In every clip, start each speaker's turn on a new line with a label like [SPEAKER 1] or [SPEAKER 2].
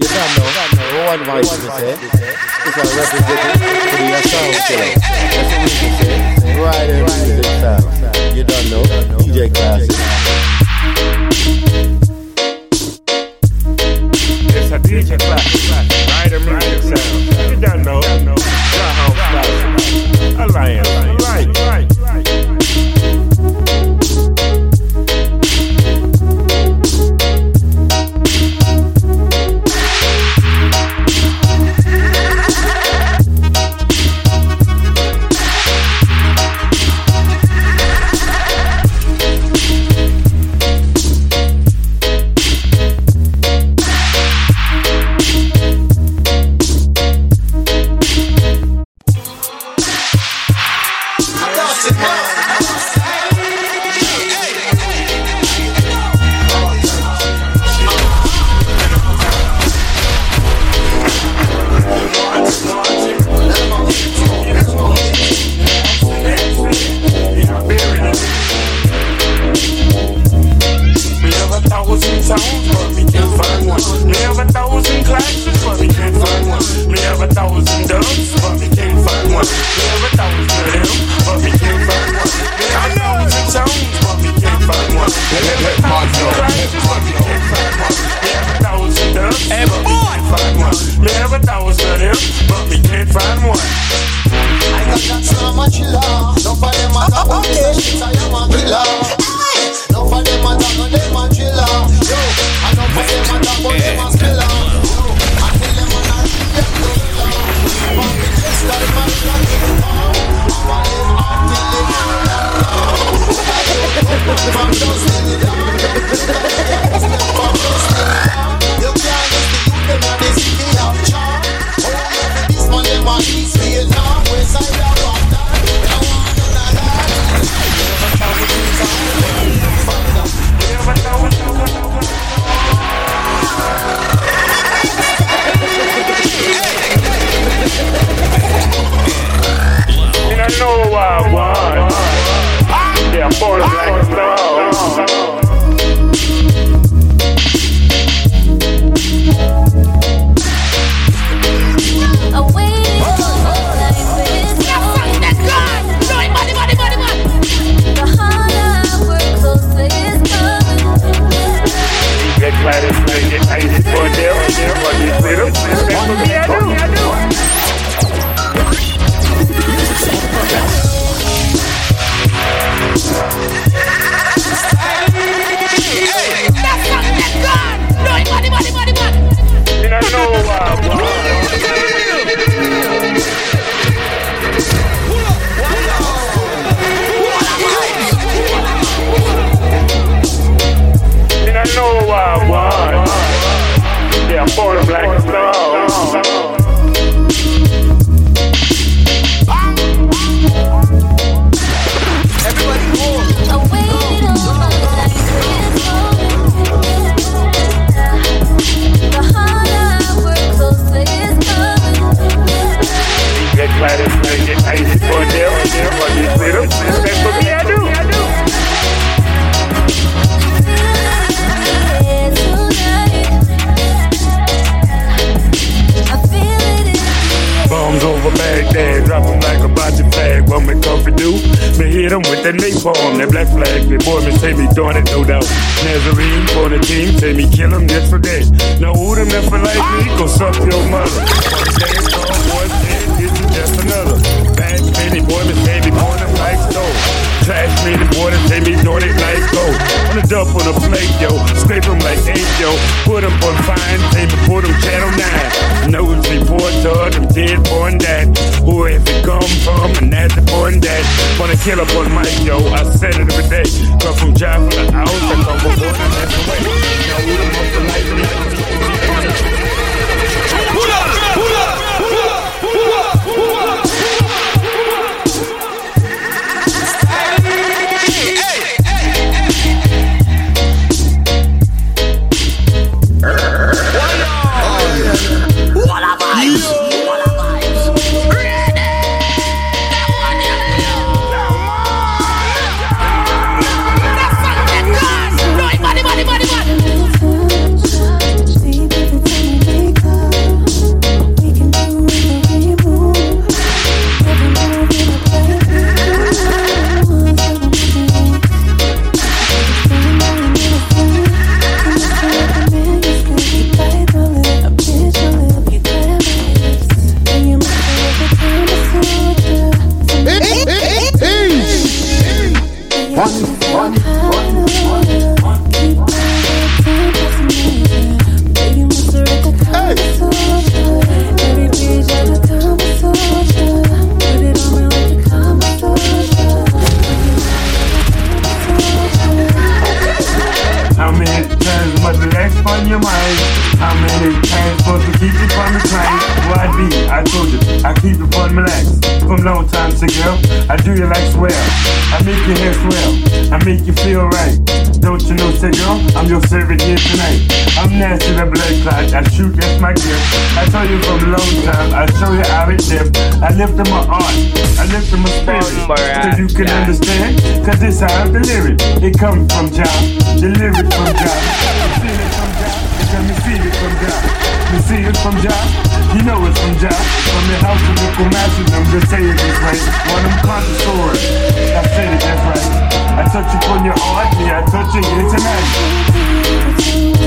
[SPEAKER 1] You don't know. One voice to say. It's a representative to be a sound killer. That's what we can say. Right in music style. You don't know. DJ Classic.
[SPEAKER 2] It's a DJ Classic. Right in music sound. You don't know. House classic. Alliance. Right,
[SPEAKER 3] them?
[SPEAKER 4] I
[SPEAKER 2] do. Bombs over Baghdad, like a. What come for do? Me hit 'em with that napalm, that black flag. The boy me say me doing it, no doubt. Nazarene for the team, say me kill 'em just for that. Now who them for like me, suck your mother. Call, boy, this is just another. Boy, say me born them like stone. Trash me, the boy, say me doing it like gold. On the dump on the plate, yo. Scrape 'em like eight, yo. Put 'em on fine paper, put 'em channel nine. Nose report to them dead born that. Who has it come from? And that's the born that. Wanna kill up on mic, yo. I said it every day. Come from from the house, I come from born and that's the way. Now who the most like Times supposed to keep you from the train? Why be? I told you, I keep it fun relaxed. From long time to girl, I do you like swell. I make your hair swell. I make you feel right. Don't you know, say girl, I'm your servant here tonight. I'm nasty the blood clot. I shoot, that's my gift. I told you from long time. I show you how it live. I lift in my art. I lift in my spirit. Cause you can understand. Cause this how I deliver it. It comes from Jah. Delivered from Jah. From see it from Jah. You know it's from Jah. From the house of the Kumasi, them just saying it this right. One of them connoisseurs. I said it that's right. I touch you on your heart, me, I touch you here tonight.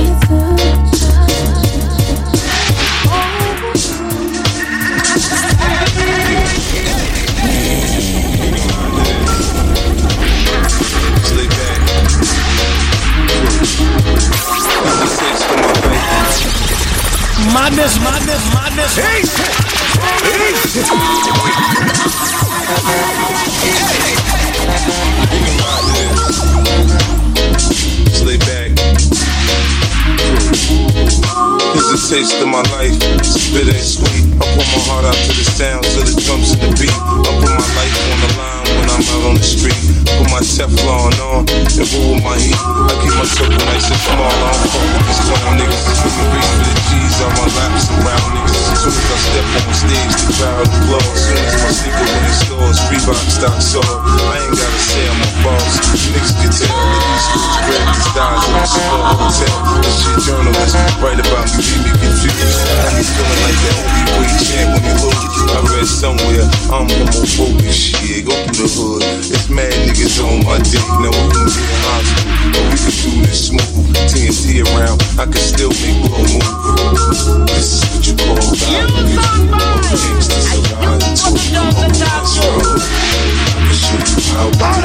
[SPEAKER 3] Taste of my life. Spit ain't sweet. I pour my heart out to the sound till the jumps in the beat. I put my life on the line when I'm out on the street. Put my Teflon on and roll with my heat. I keep my circle nice and small. I don't fuck with these clown niggas. Step on stage, the crowd applause. Soon as my sneaker when it scores, Reebok stock sold. I ain't gotta say I'm a boss. Niggas can tell that these schools grab these styles in a small hotel. This shit journalists write about me, leave me confused. I'm feeling like that heavyweight champ when you lose. I read somewhere I'm homophobic. Shit, go through the hood. It's mad niggas on my dick. Now we can be in hospital, but we can do this smooth. TNT around, I can still make blow move. This is what you call values. Gangsters alive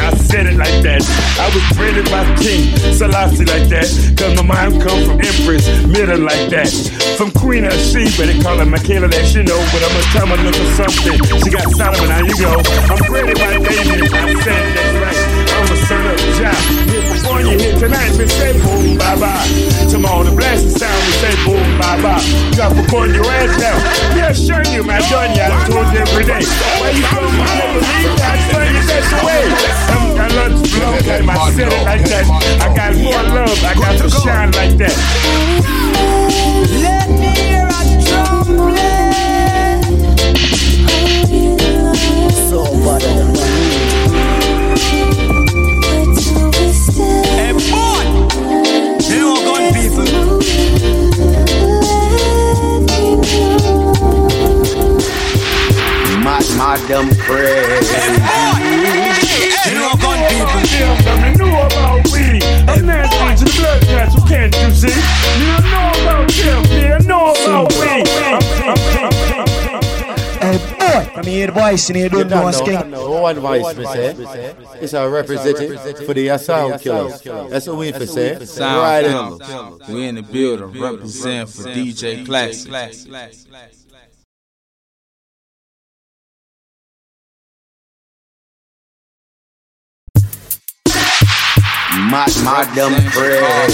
[SPEAKER 3] I
[SPEAKER 2] said it like that. I was created by King Selassie like that. Cause my mind come from Empress, middle like that. From Queen of Sheba, they call her Makeda, that she know. But I'ma tell my look or something. She got Solomon, now you go. I'm created by David, I said that's right. I'm a son of Jah. Before you here tonight, we say boom, bye bye. To all the blasting sound, we say boom, bye bye. You got to put your ass down. Yeah, sure you, man. Done ya. I told you every day. Where you from? I never leave. I tell you that's the way. I'm, I love blow time. I said it like that. I got more love. I got to shine like that.
[SPEAKER 5] Let me hear a drum play.
[SPEAKER 6] Voice in here, don't know what's king.
[SPEAKER 1] One voice, me say. It's a representative for the sound killers. That's what we for say.
[SPEAKER 7] Sound
[SPEAKER 1] Right
[SPEAKER 7] killers. We in the building, represent for DJ Classic.
[SPEAKER 8] My, my dumb friend.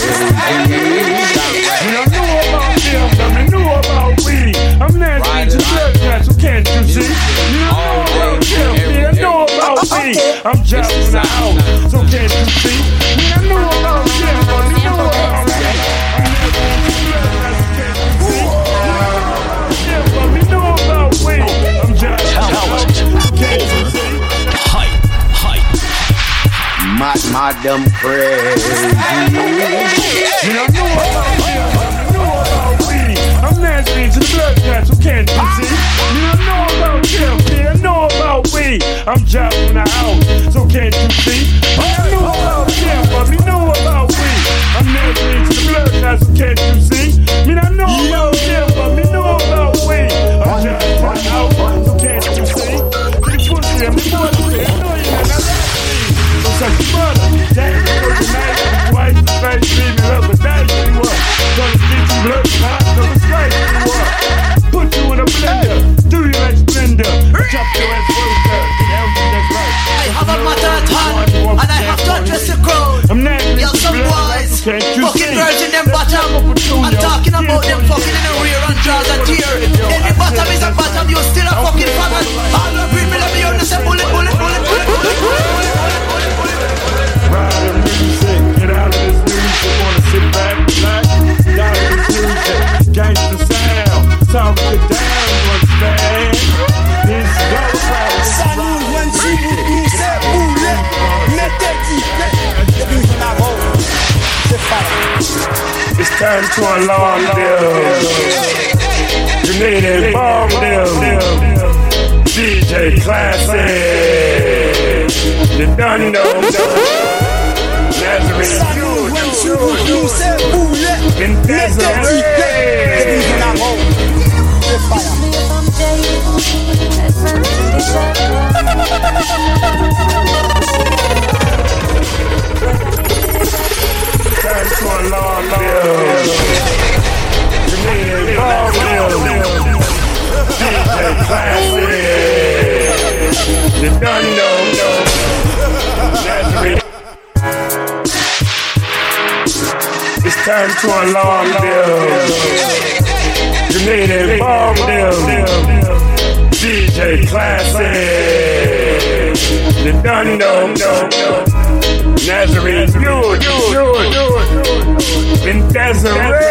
[SPEAKER 2] You don't know about them, can't you see? You know about them, me I know about we. I'm just in the so can't you see? Me I know about them, but me know about me. I'm nasty to blood so can't you know about me. I'm?
[SPEAKER 8] My, dumb friend.
[SPEAKER 2] You know me know about we. I'm nasty to the blood so can't you see? I'm the house, so can't you see?
[SPEAKER 9] Rear and jaws and tear. Any bottom is a bottom, you still a fucking faggot. All the breed me, let me hear you say bullet, bullet, bullet, bullet, bullet, bullet,
[SPEAKER 2] Ride the music, get out of this music, wanna sit back, relax, die with this music, gangsta sound, talk it down, you understand? This go crowd,
[SPEAKER 5] Salut, one, two, three, c'est boulet. Mettez-y, depuis qu'on a roule. C'est fire.
[SPEAKER 2] It's time to alarm them. And bomb them. DJ Classic. You done know. Nazareth.
[SPEAKER 5] Salut,
[SPEAKER 2] Desiree.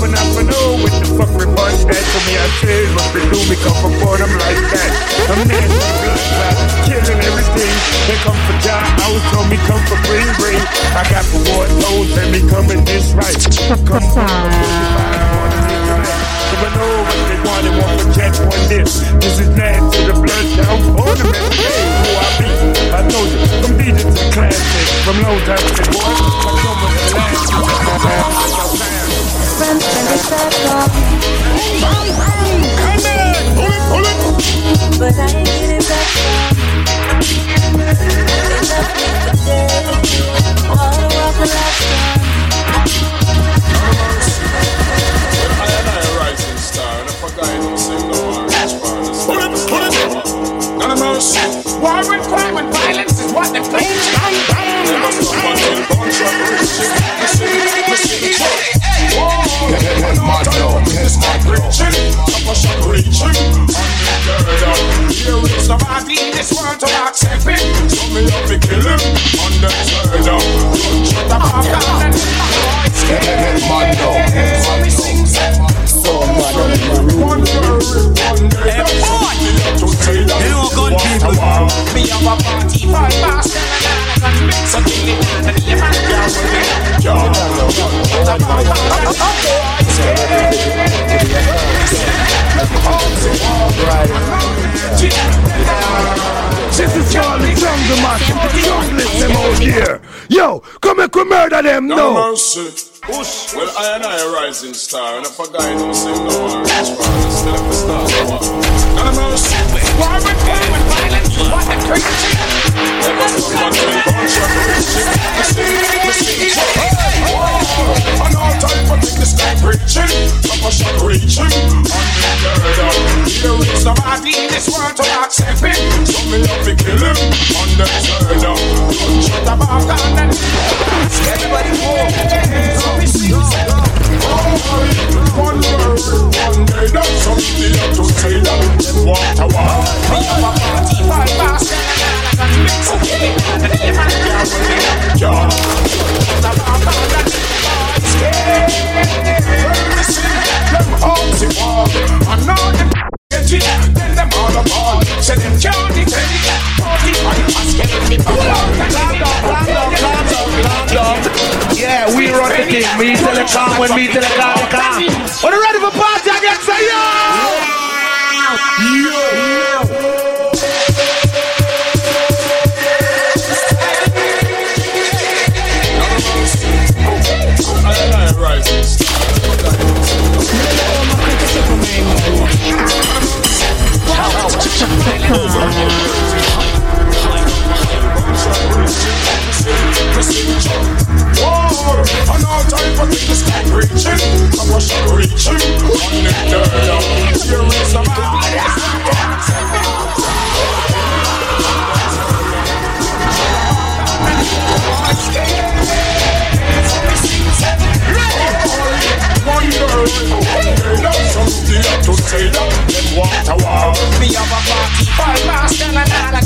[SPEAKER 2] For not for no, with the fuck punch that to me, I say, what they do me come for board, I'm like that. I'm nasty, blood clot, killing everything. They come for job, house, told me come for bring, bring. I got the war toes, and me coming this right. Come for Never know what they want, they want for jet one this. This is land to the blood down for them every day. Who I be? I told you, DJ to the classic. From low time to boy, I come with the last.
[SPEAKER 10] Friends, when they start talking, but I ain't get it back. They left
[SPEAKER 3] This
[SPEAKER 2] is Charlie Jungle Man, them out here. Yo, come and come murder them,
[SPEAKER 11] No
[SPEAKER 2] no.
[SPEAKER 11] mercy. Well, I and I a rising star, and if a guy don't sing no more, it's fine. Still if a star, no more. Mercy.
[SPEAKER 3] War with pain with violence, what a crazy.
[SPEAKER 11] Never to gunshot oh, and all take the sky preaching. Some a shot reaching, unheard of. Here is
[SPEAKER 3] Somebody in this world to accept it.
[SPEAKER 11] So me have to kill him, unheard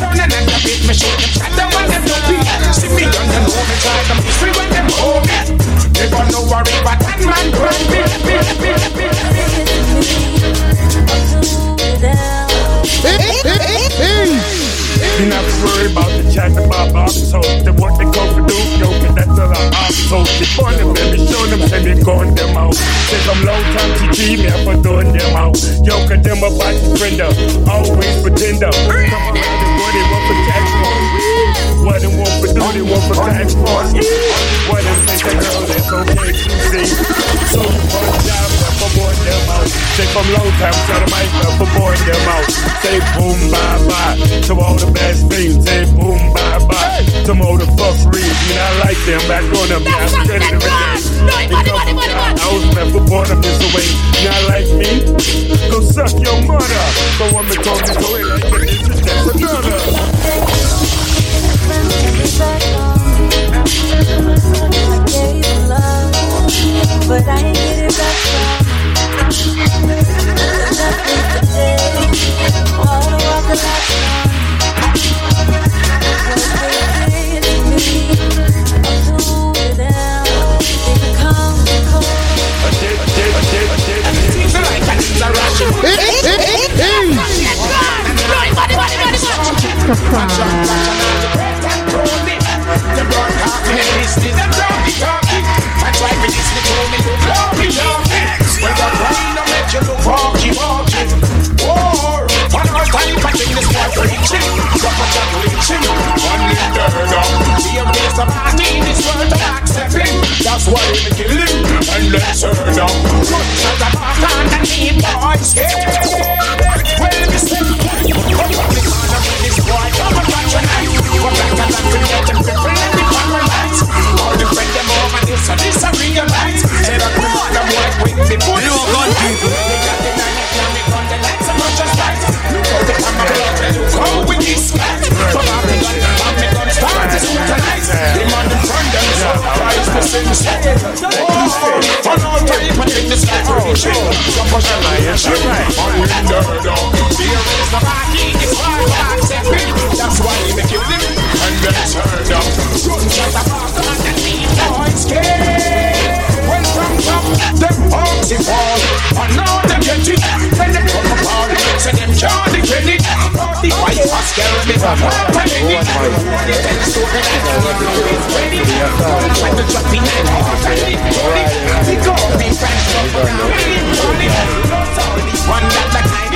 [SPEAKER 3] Turn and end up it, me show them down when them be. See me on them know me try them history when them hold
[SPEAKER 2] out. Say some long time to TT, me for doing them out. Yo, cause them about the friend up, always pretender. Come around and what they want for tax What they want for do, they want for tax fund What they say, they know that's okay to see. So you a job, for board them out. Say from long time, so the mic up for board them out. Say boom, bye, bye. To all the best things, say boom, bye, bye. To all the fuckeries, you I like them Back on them, yeah, I'm steady every born up this You not like me? Go suck your mother. So when me talk this way, like pressure.
[SPEAKER 10] But
[SPEAKER 11] your lions should ride right. with the dog Fear is the rocky, it's hard to accept it That's why you make it live and then turn up Sunshine the bottom and the need boys care When from top, them hogs fall. I One that like
[SPEAKER 1] I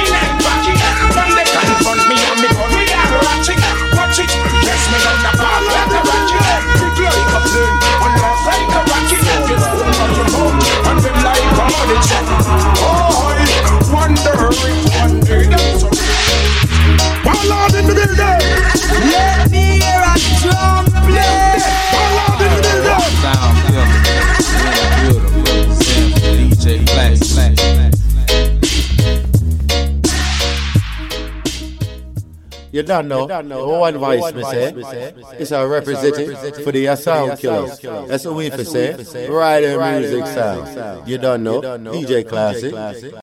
[SPEAKER 1] don't know, one vice, me say, our a representative for the Sound Killers. That's what we for say, Rider Music Sound. You don't know, DJ Classic.